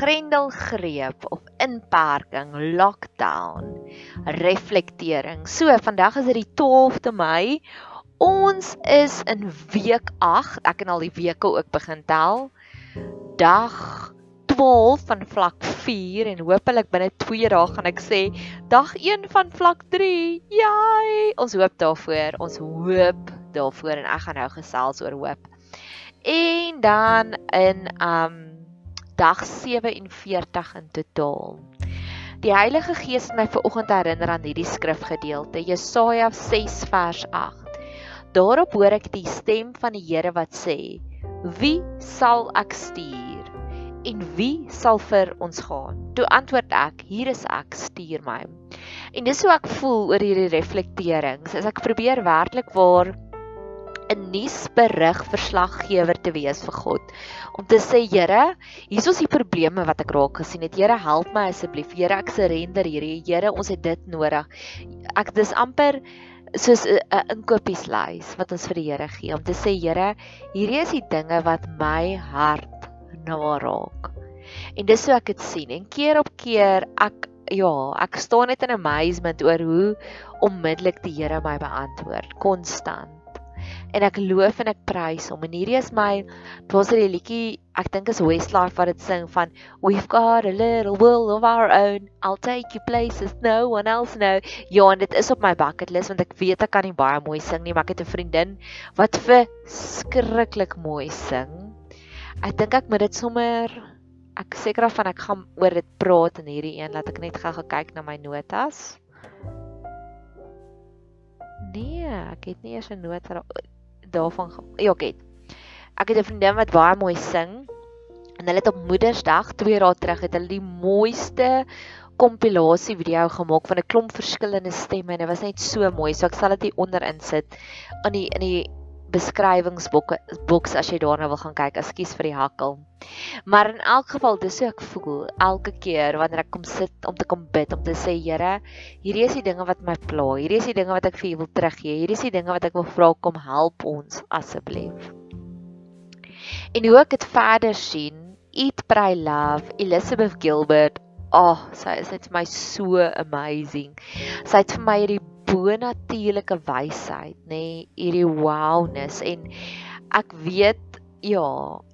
grendelgreep of inperking, lockdown, reflektering. So, vandag is dit die 12de Mei. Ons is in week 8. Ek kan al die weke ook begin tel. Dag 12 van vlak 4 en hopelik binne 2 dae gaan ek sê dag 1 van vlak 3. Jai, ons hoop daarvoor. Ons hoop daarvoor en ek gaan nou gesels oor hoop. En dan in um dag 47 in totaal. Die Heilige Gees het my ver oggend herinner aan hierdie skrifgedeelte, Jesaja 6 vers 8. Daarop hoor ek die stem van die Here wat sê: Wie sal ek stuur? en wie sal vir ons gaan? Toe antwoord ek, hier is ek, stuur my. En dis hoe ek voel oor hierdie reflekterings. As ek probeer werklik waar 'n nuusberig verslaggewer te wees vir God om te sê Here, hier is die probleme wat ek raak gesien het. Here, help my asseblief. Here, ek surrender hierdie. Here, ons het dit nodig. Ek dis amper soos 'n inkopieslys wat ons vir die Here gee om te sê Here, hierdie is die dinge wat my hart na raak. En dis hoe ek dit sien. En keer op keer ek ja, ek staan net in amazement oor hoe onmiddellik die Here my beantwoord, konstant. En ek loof en ek prys hom. En hierdie is my dit die liedjie, ek dink is Westlife wat dit sing van We've got a little world of our own. I'll take you places no one else know. Ja, en dit is op my bucket list want ek weet ek kan nie baie mooi sing nie, maar ek het 'n vriendin wat verskriklik mooi sing. Ek dink ek moet dit sommer ek seker af van ek gaan oor dit praat in hierdie een laat ek net gou kyk na my notas. Nee, ek het nie eers 'n nota daarvan ja, ek het. Ek het 'n vriendin wat baie mooi sing en hulle het op Moedersdag 2 dae terug het hulle die mooiste kompilasie video gemaak van 'n klomp verskillende stemme en dit was net so mooi. So ek sal dit hier onder insit in die in die beskrywingsbokke boks as jy daarna wil gaan kyk. Ekskuus vir die hakkel. Maar in elk geval dis hoe ek voel elke keer wanneer ek kom sit om te kom bid om te sê Here, hierdie is die dinge wat my pla. Hierdie is die dinge wat ek vir U wil teruggee. Hierdie is die dinge wat ek wil vra kom help ons asseblief. En hoe ek dit verder sien, Eat Pray Love, Elizabeth Gilbert, ag, oh, sy is net vir my so amazing. Sy het vir my hierdie bonatuurlike wysheid, nê, nee, hierdie wowness en ek weet ja,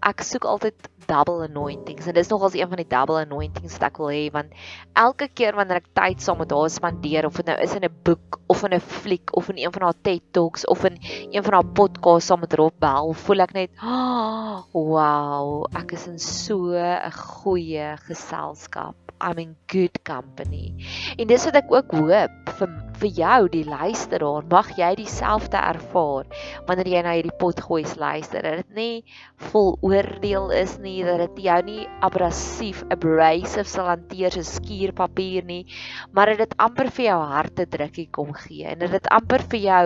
ek soek altyd double anointings en dis nogals een van die double anointings wat ek wil hê want elke keer wanneer ek tyd saam met haar spandeer of dit nou is in 'n boek of in 'n fliek of in een van haar TED Talks of in een van haar podcasts saam met Rob Bell, voel ek net, oh, wow, ek is in so 'n goeie geselskap. I'm in good company. En dis wat ek ook hoop vir vir jou die luisteraar, mag jy dieselfde ervaar wanneer jy na hierdie potgoeis luister. Dat dit nie vol oordeel is nie, dat dit jou nie abrasief, abrasive sal hanteer so skuurpapier nie, maar dat dit amper vir jou harte drukkie kom gee en dat dit amper vir jou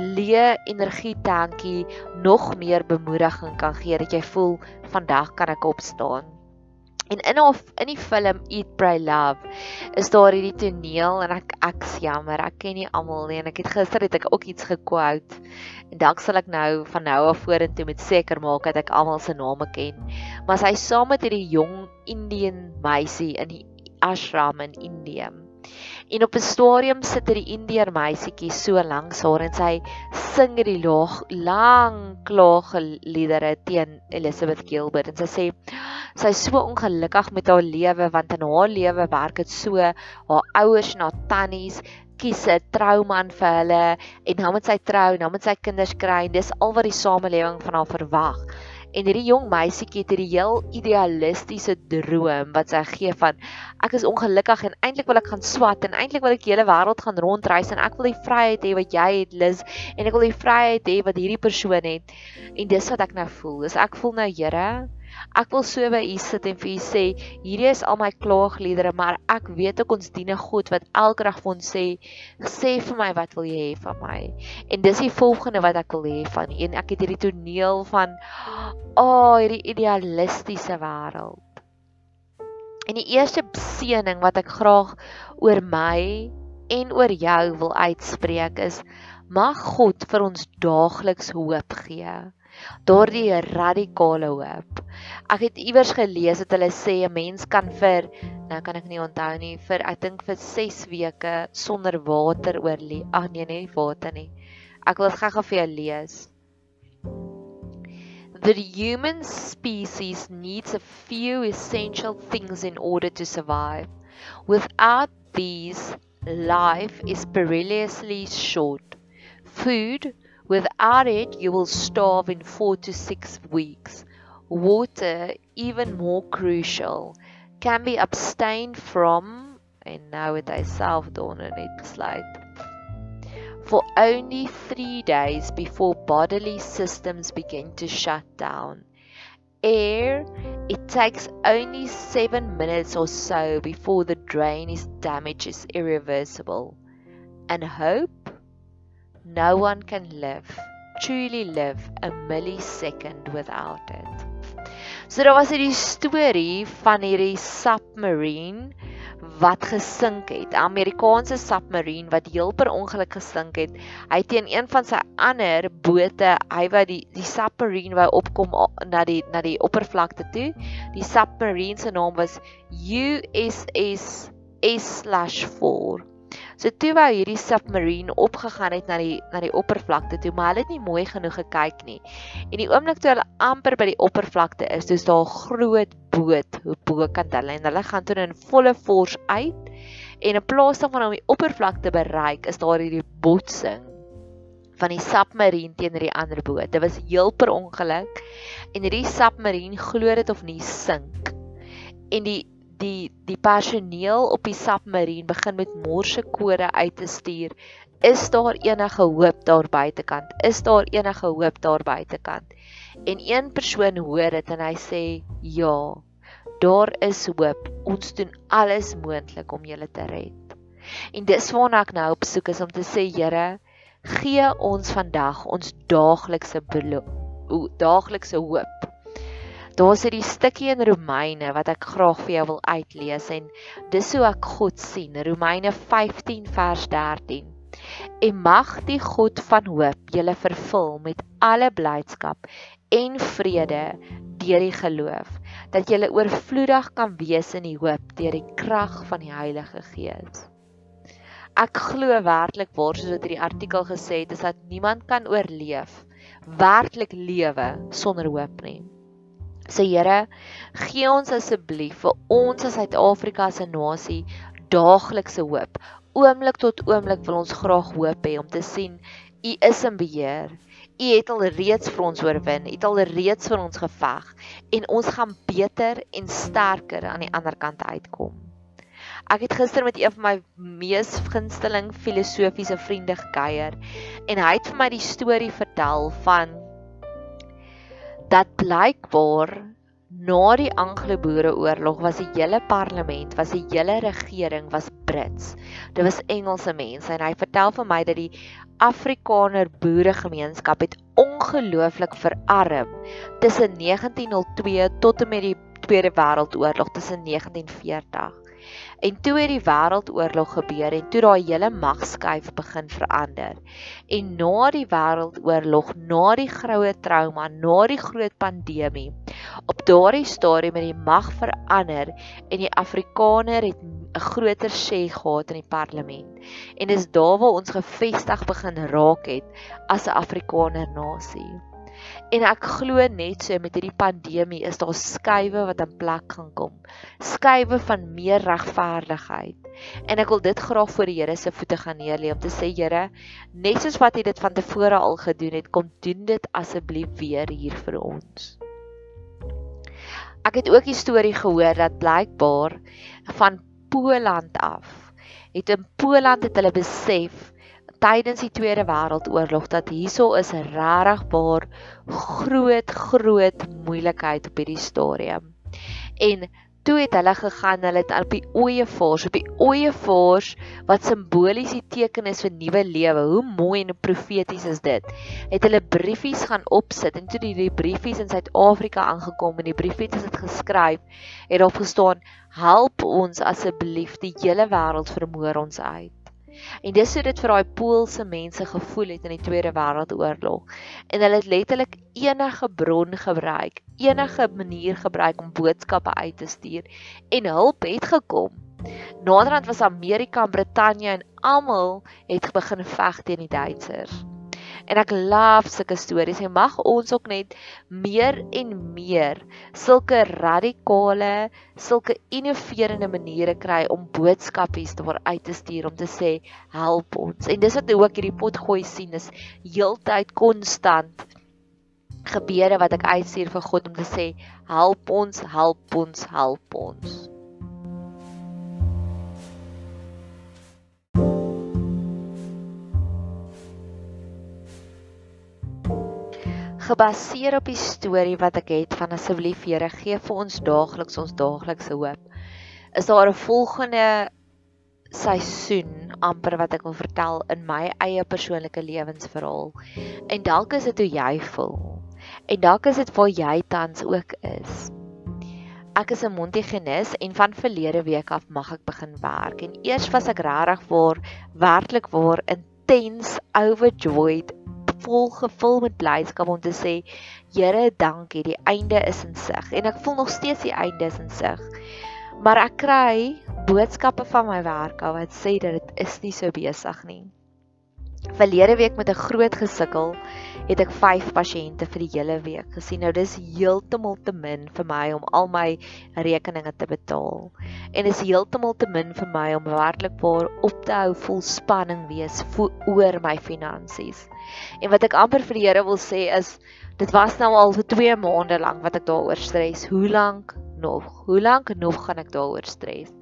leë energie tankie nog meer bemoediging kan gee dat jy voel vandag kan ek opstaan. En in of in die film Eat Pray Love is daar hierdie toneel en ek ek jammer, ek ken nie almal nie en ek het gister het ek ook iets gequote en dalk sal ek nou van nou af vorentoe met seker maak dat ek almal se name ken. Maar sy saam met hierdie jong Indian meisie in die ashram in Indië. En op 'n stadium sit er 'n Indiër meisietjie so langs haar en sy sing hierdie laag lang klaagliedere teen Elizabeth Gilbert en sy sê sy is so ongelukkig met haar lewe want in haar lewe werk dit so. Haar ouers na tannies kies 'n trouman vir hulle en dan moet sy trou dan moet sy kinders kry en dis al wat die samelewing van haar verwag En hierdie jong meisietjie het hierdie heel idealistiese droom wat sy gee van ek is ongelukkig en eintlik wil ek gaan swat en eintlik wil ek die hele wêreld gaan rondreis en ek wil die vryheid hê wat jy het Liz en ek wil die vryheid hê wat hierdie persoon het. En dis wat ek nou voel. Dis ek voel nou Here, Ek wil so by u sit en vir u sê, hierdie is al my klaagliedere, maar ek weet ook ons dien 'n God wat elke dag vir ons sê, sê vir my wat wil jy hê van my? En dis die volgende wat ek wil hê van u. En ek het hierdie toneel van o, oh, hierdie idealistiese wêreld. En die eerste seëning wat ek graag oor my en oor jou wil uitspreek is mag God vir ons daagliks hoop gee daardie radikale hoop Ek het iewers gelees dat hulle sê 'n mens kan vir nou kan ek nie onthou nie vir ek dink vir 6 weke sonder water oorleef. Ag nee, nie water nie. Ek wil gou-gou vir jou lees. The human species needs a few essential things in order to survive. Without these, life is perilously short. Food, without it, you will starve in four to six weeks. Water, even more crucial, can be abstained from, and now with thyself, dawn and it's light for only three days before bodily systems begin to shut down. Air, it takes only seven minutes or so before the drain is damage is irreversible. And hope? No one can live, truly live a millisecond without it. So daar was hierdie storie van hierdie submarine wat gesink het. 'n Amerikaanse submarine wat heel per ongeluk gesink het. Hy teen een van sy ander bote, hy wou die die submarine wou opkom na die na die oppervlakte toe. Die submarine se naam was USS S/4. So toe wou hierdie submarine opgegaan het na die na die oppervlakte toe, maar hulle het nie mooi genoeg gekyk nie. En die oomblik toe hulle amper by die oppervlakte is, dis daar 'n groot boot bokant hulle en hulle gaan toe in volle force uit. En in plaas daarvan om die oppervlakte bereik, is daar hierdie botsing van die submarine teenoor die ander boot. Dit was heel per ongeluk en hierdie submarine glo dit of nie sink. En die die die personeel op die submarine begin met morse kode uit te stuur. Is daar enige hoop daar buitekant? Is daar enige hoop daar buitekant? En een persoon hoor dit en hy sê ja. Daar is hoop. Ons doen alles moontlik om julle te red. En dis waarna ek nou op soek is om te sê Here, gee ons vandag ons daaglikse daaglikse hoop. Daar's hierdie stukkie in Romeine wat ek graag vir jou wil uitlees en dis hoe ek God sien. Romeine 15 vers 13. En mag die God van hoop julle vervul met alle blydskap en vrede deur die geloof dat julle oorvloedig kan wees in die hoop deur die krag van die Heilige Gees. Ek glo werklik waar soos dit in die artikel gesê het is dat niemand kan oorleef werklik lewe sonder hoop nie. So Here, gee ons asseblief vir ons as Suid-Afrika se nasie daaglikse hoop. Oomblik tot oomblik wil ons graag hoop hê om te sien U is in beheer. U het al reeds vir ons oorwin, U het al reeds vir ons geveg en ons gaan beter en sterker aan die ander kant uitkom. Ek het gister met een van my mees gunsteling filosofiese vriende gekuier en hy het vir my die storie vertel van dat blykbaar na die Anglo-Boereoorlog was die hele parlement, was die hele regering was Brits. Dit was Engelse mense en hy vertel vir my dat die Afrikaner boeregemeenskap het ongelooflik verarm tussen 1902 tot en met die Tweede Wêreldoorlog tussen 1940. En toe het die wêreldoorlog gebeur en toe daai hele magskuif begin verander. En na die wêreldoorlog, na die groot trauma, na die groot pandemie, op daardie stadium het die mag verander en die Afrikaner het 'n groter sê gehad in die parlement. En dis daar waar ons gevestig begin raak het as 'n Afrikaner nasie. En ek glo net so met hierdie pandemie is daar skuwe wat in plek gaan kom. Skuwe van meer regverdigheid. En ek wil dit graag voor die Here se voete gaan neerlê om te sê Here, net soos wat U dit van tevore al gedoen het, kom doen dit asseblief weer hier vir ons. Ek het ook die storie gehoor dat blykbaar van Poland af het in Poland het hulle besef tydens die Tweede Wêreldoorlog dat hierso is 'n regtig groot groot moeilikheid op hierdie stadium. En toe het hulle gegaan, hulle het op die ooeëvaars, op die ooeëvaars wat simbolies die teken is vir nuwe lewe. Hoe mooi en profeties is dit. Het hulle briefies gaan opsit en toe die briefies in Suid-Afrika aangekom en die briefies het dit geskryf, het daar gestaan: "Help ons asseblief, die hele wêreld vermoor ons uit." En dis hoe dit vir daai Poolse mense gevoel het in die Tweede Wêreldoorlog. En hulle het letterlik enige bron gebruik, enige manier gebruik om boodskappe uit te stuur en hulp het gekom. Naderhand was Amerika en Brittanje en almal het begin veg teen die Duitsers. En ek love sulke stories en mag ons ook net meer en meer sulke radikale, sulke innoverende maniere kry om boodskapies te word uit te stuur om te sê help ons. En dis wat ek ook hierdie pot gooi sien is heeltyd konstant gebede wat ek uitstuur vir God om te sê help ons, help ons, help ons. Gebaseer op die storie wat ek het van asseblief Here gee vir ons daagliks ons daaglikse hoop. Is daar 'n volgende seisoen amper wat ek wil vertel in my eie persoonlike lewensverhaal. En dalk is dit hoe jy voel. En dalk is dit waar jy tans ook is. Ek is 'n Montigenis en van verlede week af mag ek begin werk. En eers was ek regtig waar werklik waar intens overjoyed vol gevul met blydskap om te sê Here, dankie, die einde is in sig en ek voel nog steeds die einde is in sig. Maar ek kry boodskappe van my werk af wat sê dat dit is nie so besig nie. Verlede week met 'n groot gesukkel het ek 5 pasiënte vir die hele week gesien. Nou dis heeltemal te min vir my om al my rekeninge te betaal. En is heeltemal te min vir my om werklik waar op te hou vol spanning wees oor my finansies. En wat ek amper vir die Here wil sê is dit was nou al vir 2 maande lank wat ek daaroor stres. Hoe lank nog? Hoe lank nog gaan ek daaroor stres?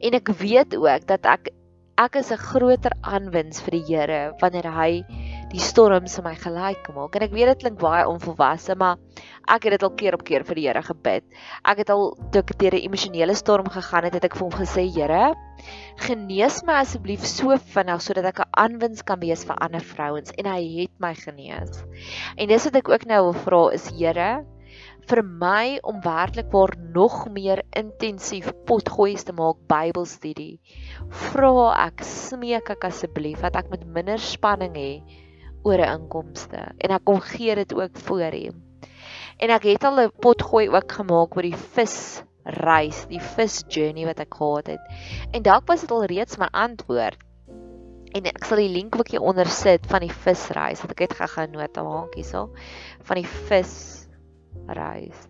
En ek weet ook dat ek ek is 'n groter aanwins vir die Here wanneer hy die storms in my gelyk maak. En ek weet dit klink baie onvolwasse, maar ek het dit al keer op keer vir die Here gebid. Ek het al toe ek deur 'n emosionele storm gegaan het, het ek vir hom gesê, Here, genees my asseblief so vinnig sodat ek 'n aanwins kan wees vir ander vrouens en hy het my genees. En dis wat ek ook nou wil vra is, Here, vir my om werklik waar nog meer intensief potgoeies te maak Bybelstudie. Vra ek, smeek ek asseblief dat ek met minder spanning het oor 'n inkomste en ek kom gee dit ook voor U. En ek het al 'n potgooi ook gemaak oor die vis reis, die vis journey wat ek gehad het. En dalk was dit al reeds my antwoord. En ek sal die link ook hier onder sit van die visreis wat ek het gehou nota maak hierso van die vis reis.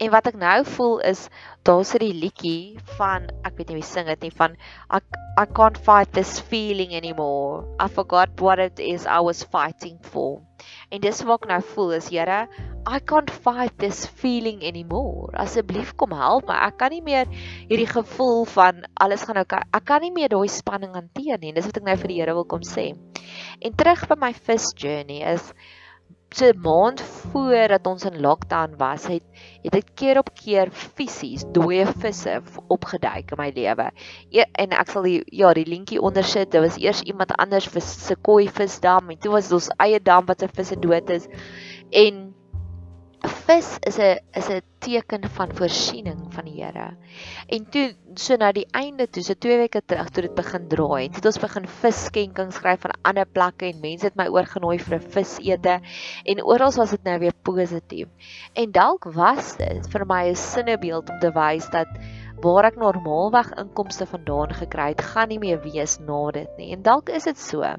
En wat ek nou voel is daar's 'n liedjie van ek weet nie wie sing dit nie van I I can't fight this feeling anymore. I forgot what it is I was fighting for. En dis wat ek nou voel is Here, I can't fight this feeling anymore. Asseblief kom help my. Ek kan nie meer hierdie gevoel van alles gaan oukei. Ek kan nie meer daai spanning hanteer nie. Dis wat ek nou vir die Here wil kom sê. En terug by my first journey is so 'n maand voordat ons in lockdown was, het het ek keer op keer fisies dooie visse opgeduik in my lewe. E, en ek sal die ja, die linkie onder sit. Dit was eers iemand anders se koi visdam en toe was dit ons eie dam wat se visse dood is. En vis is 'n is 'n teken van voorsiening van die Here. En toe so na die einde toe, so 2 weke terug toe dit begin draai, het ons begin visskenkings skryf van ander plekke en mense het my oorgenooi vir 'n visete en oral was dit nou weer positief. En dalk was dit vir my 'n sinnebeeld om te wys dat waar ek normaalweg inkomste vandaan gekry het, gaan nie meer wees na dit nie. En dalk is dit so.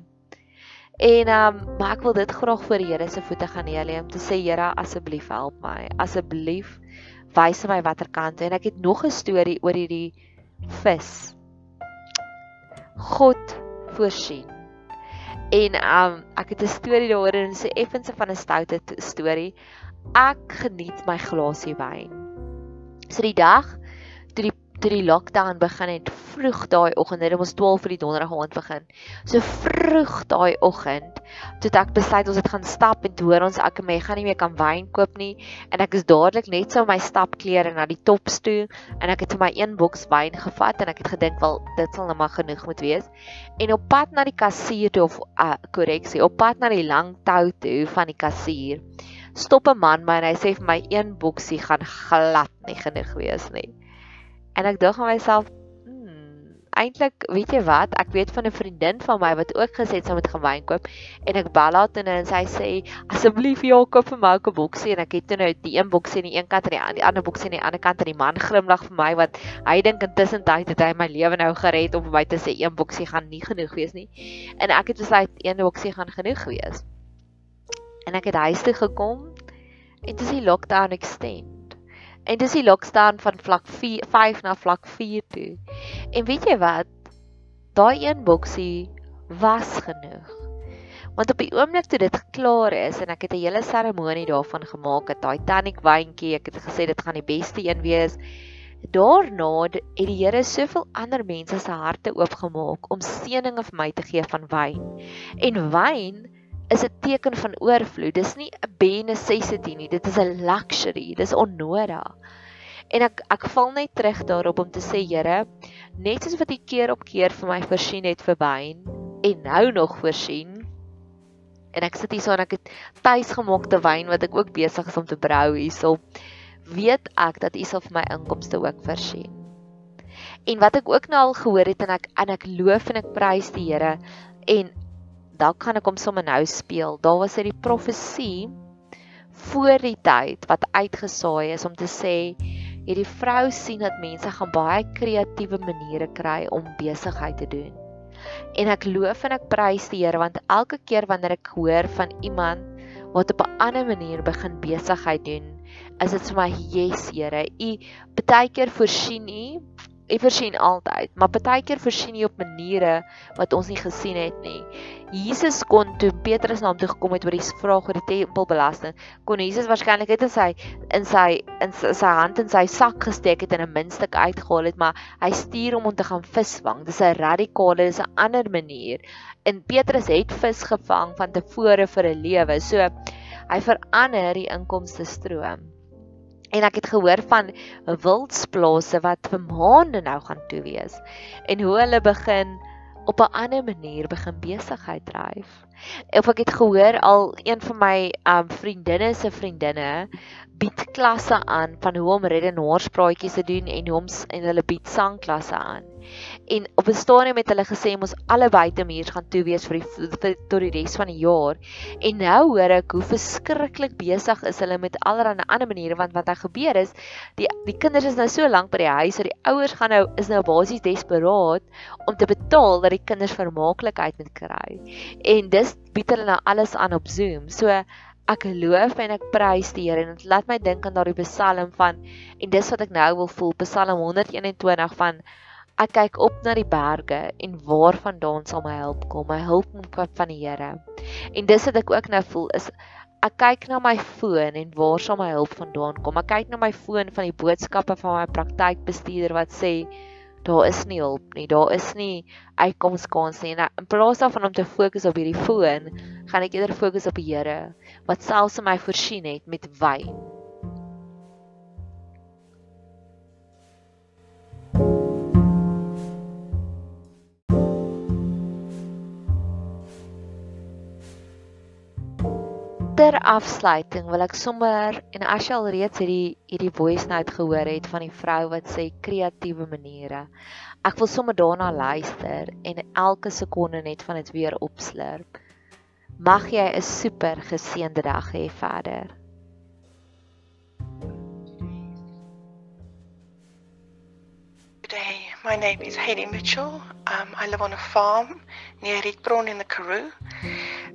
En um, maar ek wil dit graag voor die Here se voete gaan neerlê om te sê Here asseblief help my. Asseblief wys my watter kant en ek het nog 'n storie oor hierdie vis. God voorsien. En um, ek het 'n storie daaroor en sê effens van 'n stoute storie. Ek geniet my glasie wyn. So die dag toe die toe die lockdown begin het vroeg daai oggend het ons 12 vir die donderdag aand begin. So vroeg daai oggend toe ek besluit ons het gaan stap en hoor ons ek en my gaan nie meer kan wyn koop nie en ek is dadelik net so my stapklere na die tops toe en ek het vir my een boks wyn gevat en ek het gedink wel dit sal nou maar genoeg moet wees. En op pad na die kassier toe of uh, korreksie, op pad na die lang tou toe van die kassier stop 'n man my en hy sê vir my een boksie gaan glad nie genoeg wees nie. En ek dink aan myself, hmm, eintlik, weet jy wat, ek weet van 'n vriendin van my wat ook gesê het sy moet gaan wyn koop en ek bel haar toe en sy sê asseblief ja, koop vir my 'n boksie en ek het toe nou die een boksie aan die een kant en die, die ander boksie aan die ander kant en die man glimlag vir my wat hy dink intussen tyd het hy my lewe nou gered om vir my te sê een boksie gaan nie genoeg wees nie. En ek het besluit een boksie gaan genoeg wees. En ek het huis toe gekom en dis die lockdown extend. En dis die lockdown van vlak 4 5 na vlak 4 toe. En weet jy wat? Daai een boksie was genoeg. Want op die oomblik toe dit klaar is en ek het 'n hele seremonie daarvan gemaak, het daai tonic wyntjie, ek het gesê dit gaan die beste een wees. Daarna het die Here soveel ander mense se harte oopgemaak om seëninge vir my te gee van wyn. En wyn is 'n teken van oorvloed. Dis nie 'n bare necessity nie. Dit is 'n luxury. Dis onnodig. En ek ek val net terug daarop om te sê, Here, net soos wat U keer op keer vir my voorsien het vir wyn en nou nog voorsien. En ek sit hier so en ek het tuisgemaakte wyn wat ek ook besig is om te brou hierso. Weet ek dat U sal vir my inkomste ook voorsien. En wat ek ook nou al gehoor het en ek en ek loof en ek prys die Here en dalk kan ek hom sommer nou speel. Daar was dit die profesie voor die tyd wat uitgesaai is om te sê hierdie vrou sien dat mense gaan baie kreatiewe maniere kry om besigheid te doen. En ek loof en ek prys die Here want elke keer wanneer ek hoor van iemand wat op 'n ander manier begin besigheid doen, is dit vir my, "Yes, Here, U baie keer voorsien U Ek versien altyd, maar baie keer versien jy op maniere wat ons nie gesien het nie. Jesus kon toe Petrus na hom toe gekom het oor die vraag oor die tempelbelasting, kon Jesus waarskynlik net in sy in sy in sy hand in sy sak gesteek het en 'n muntstuk uitgehaal het, maar hy stuur hom om te gaan visvang. Dis 'n radikale, dis 'n ander manier. En Petrus het vis gevang van tevore vir 'n lewe. So hy verander die inkomste stroom. En ek het gehoor van wildsplase wat vir maande nou gaan toe wees en hoe hulle begin op 'n ander manier begin besigheid dryf. Of ek het gehoor al een van my um vriendinne se vriendinne bied klasse aan van hoe om redenaarspraatjies te doen en hoe om en hulle bied sangklasse aan. En op 'n stadium het hulle gesê ons alle buitemuurs gaan toe wees vir die vir, tot die res van die jaar. En nou hoor ek hoe verskriklik besig is hulle met allerlei ander maniere want wat daar gebeur is, die die kinders is nou so lank by die huis, so die ouers gaan nou is nou basies desperaat om te betaal dat die kinders vermaaklikheid moet kry. En dis bied hulle nou alles aan op Zoom. So ek loof en ek prys die Here en dit laat my dink aan daardie Psalm van en dis wat ek nou wil voel Psalm 121 van ek kyk op na die berge en waarvandaan sal my hulp kom my hulp kom van die Here en dis wat ek ook nou voel is ek kyk na my foon en waar sal my hulp vandaan kom ek kyk na my foon van die boodskappe van my praktykbestuurder wat sê daar is nie hulp nie, daar is nie uitkomskans nie. En in plaas daarvan om te fokus op hierdie foon, gaan ek eerder fokus op die Here wat selfs my voorsien het met wyn. ter afsluiting wil ek sommer en as jy al reeds hierdie hierdie voice note gehoor het van die vrou wat sê kreatiewe maniere. Ek wil sommer daarna luister en elke sekonde net van dit weer opslurp. Mag jy 'n super geseënde dag hê verder. Today, my name is Haley Mitchell. Um, I live on a farm near Rietbron in the Karoo.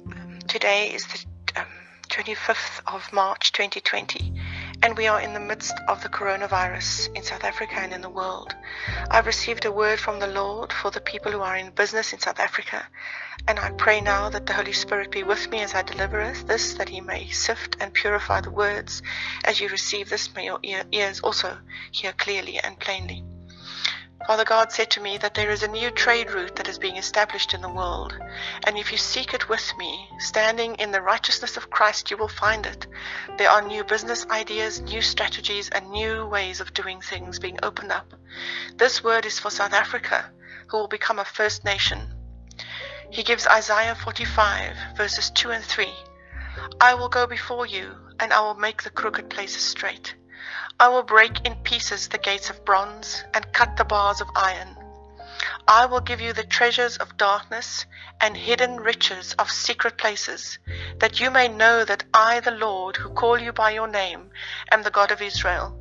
Um, today is the 25th of March 2020, and we are in the midst of the coronavirus in South Africa and in the world. I've received a word from the Lord for the people who are in business in South Africa, and I pray now that the Holy Spirit be with me as I deliver this, that He may sift and purify the words. As you receive this, may your ears also hear clearly and plainly. Father God said to me that there is a new trade route that is being established in the world, and if you seek it with me, standing in the righteousness of Christ, you will find it. There are new business ideas, new strategies, and new ways of doing things being opened up. This word is for South Africa, who will become a first nation. He gives Isaiah 45, verses 2 and 3. I will go before you, and I will make the crooked places straight. I will break in pieces the gates of bronze and cut the bars of iron. I will give you the treasures of darkness and hidden riches of secret places, that you may know that I, the Lord, who call you by your name, am the God of Israel.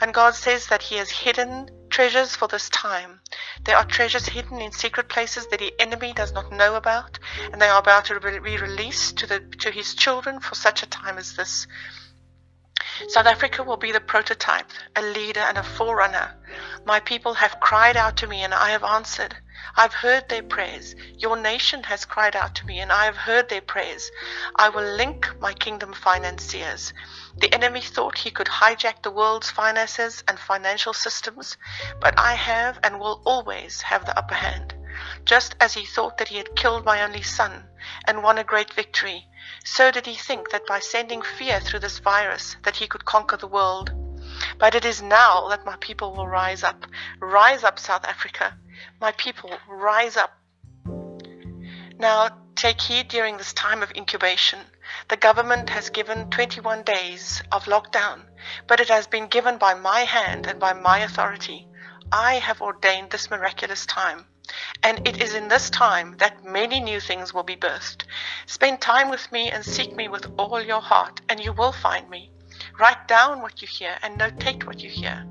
And God says that He has hidden treasures for this time. There are treasures hidden in secret places that the enemy does not know about, and they are about to be released to, the, to His children for such a time as this. South Africa will be the prototype, a leader and a forerunner. My people have cried out to me and I have answered. I've heard their prayers. Your nation has cried out to me and I have heard their prayers. I will link my kingdom financiers. The enemy thought he could hijack the world's finances and financial systems, but I have and will always have the upper hand. Just as he thought that he had killed my only son and won a great victory, so did he think that by sending fear through this virus that he could conquer the world. But it is now that my people will rise up. Rise up, South Africa. My people, rise up. Now, take heed during this time of incubation. The government has given 21 days of lockdown, but it has been given by my hand and by my authority. I have ordained this miraculous time. And it is in this time that many new things will be birthed. Spend time with me and seek me with all your heart, and you will find me. Write down what you hear and notate what you hear.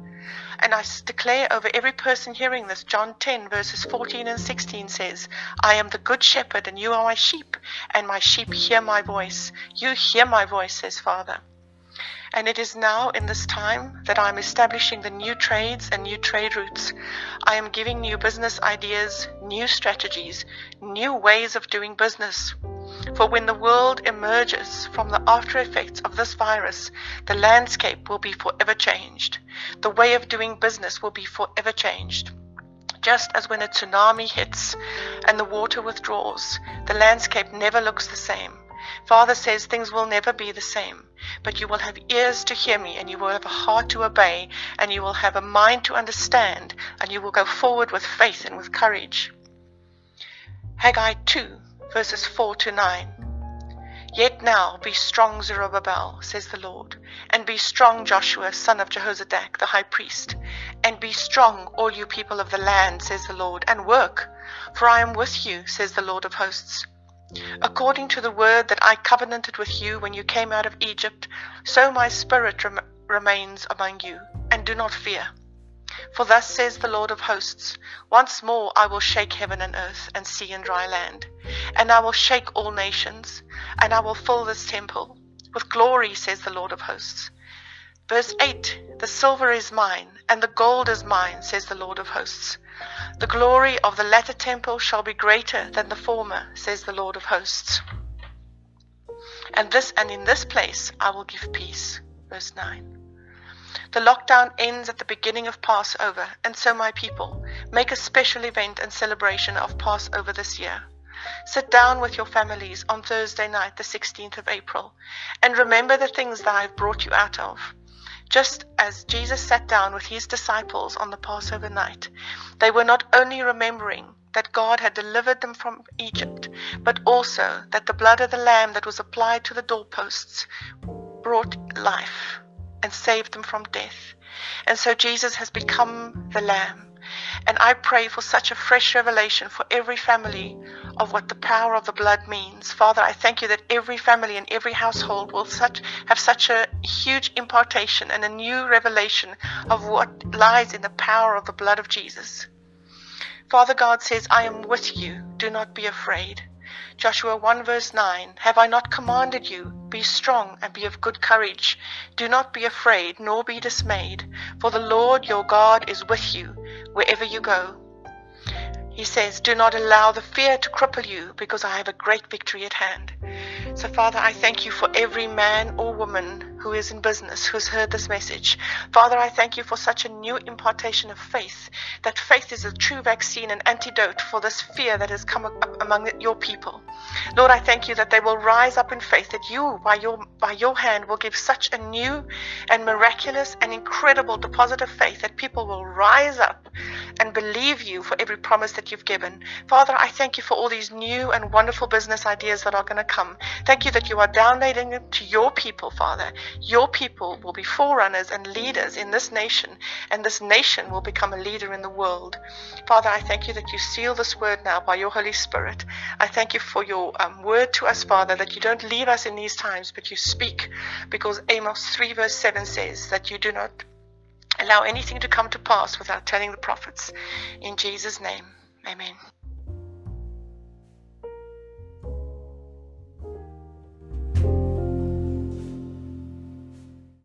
And I declare over every person hearing this, John 10, verses 14 and 16 says, I am the good shepherd, and you are my sheep, and my sheep hear my voice. You hear my voice, says Father. And it is now in this time that I am establishing the new trades and new trade routes. I am giving new business ideas, new strategies, new ways of doing business. For when the world emerges from the after effects of this virus, the landscape will be forever changed. The way of doing business will be forever changed. Just as when a tsunami hits and the water withdraws, the landscape never looks the same. Father says things will never be the same, but you will have ears to hear me, and you will have a heart to obey, and you will have a mind to understand, and you will go forward with faith and with courage. Haggai 2, verses 4 to 9. Yet now be strong, Zerubbabel, says the Lord, and be strong, Joshua, son of Jehozadak, the high priest, and be strong, all you people of the land, says the Lord, and work, for I am with you, says the Lord of hosts. According to the word that I covenanted with you when you came out of Egypt, so my spirit rem- remains among you, and do not fear. For thus says the Lord of hosts Once more I will shake heaven and earth, and sea and dry land, and I will shake all nations, and I will fill this temple with glory, says the Lord of hosts. Verse 8 The silver is mine, and the gold is mine, says the Lord of hosts. The glory of the latter temple shall be greater than the former, says the Lord of hosts. And this and in this place I will give peace. Verse 9. The lockdown ends at the beginning of Passover, and so my people make a special event and celebration of Passover this year. Sit down with your families on Thursday night, the 16th of April, and remember the things that I have brought you out of. Just as Jesus sat down with his disciples on the Passover night, they were not only remembering that God had delivered them from Egypt, but also that the blood of the Lamb that was applied to the doorposts brought life and saved them from death. And so Jesus has become the Lamb. And I pray for such a fresh revelation for every family of what the power of the blood means. Father, I thank you that every family and every household will such have such a huge impartation and a new revelation of what lies in the power of the blood of Jesus. Father God says, I am with you. Do not be afraid. Joshua 1 verse 9 Have I not commanded you? Be strong and be of good courage. Do not be afraid, nor be dismayed, for the Lord your God is with you wherever you go. He says, Do not allow the fear to cripple you, because I have a great victory at hand. So, Father, I thank you for every man or woman who is in business who's heard this message. Father, I thank you for such a new impartation of faith, that faith is a true vaccine and antidote for this fear that has come up among your people. Lord, I thank you that they will rise up in faith, that you, by your, by your hand, will give such a new and miraculous and incredible deposit of faith that people will rise up and believe you for every promise that you've given. Father, I thank you for all these new and wonderful business ideas that are going to come. Thank you that you are downloading them to your people, Father, your people will be forerunners and leaders in this nation, and this nation will become a leader in the world. Father, I thank you that you seal this word now by your Holy Spirit. I thank you for your um, word to us, Father, that you don't leave us in these times, but you speak, because Amos 3, verse 7 says that you do not allow anything to come to pass without telling the prophets. In Jesus' name, amen.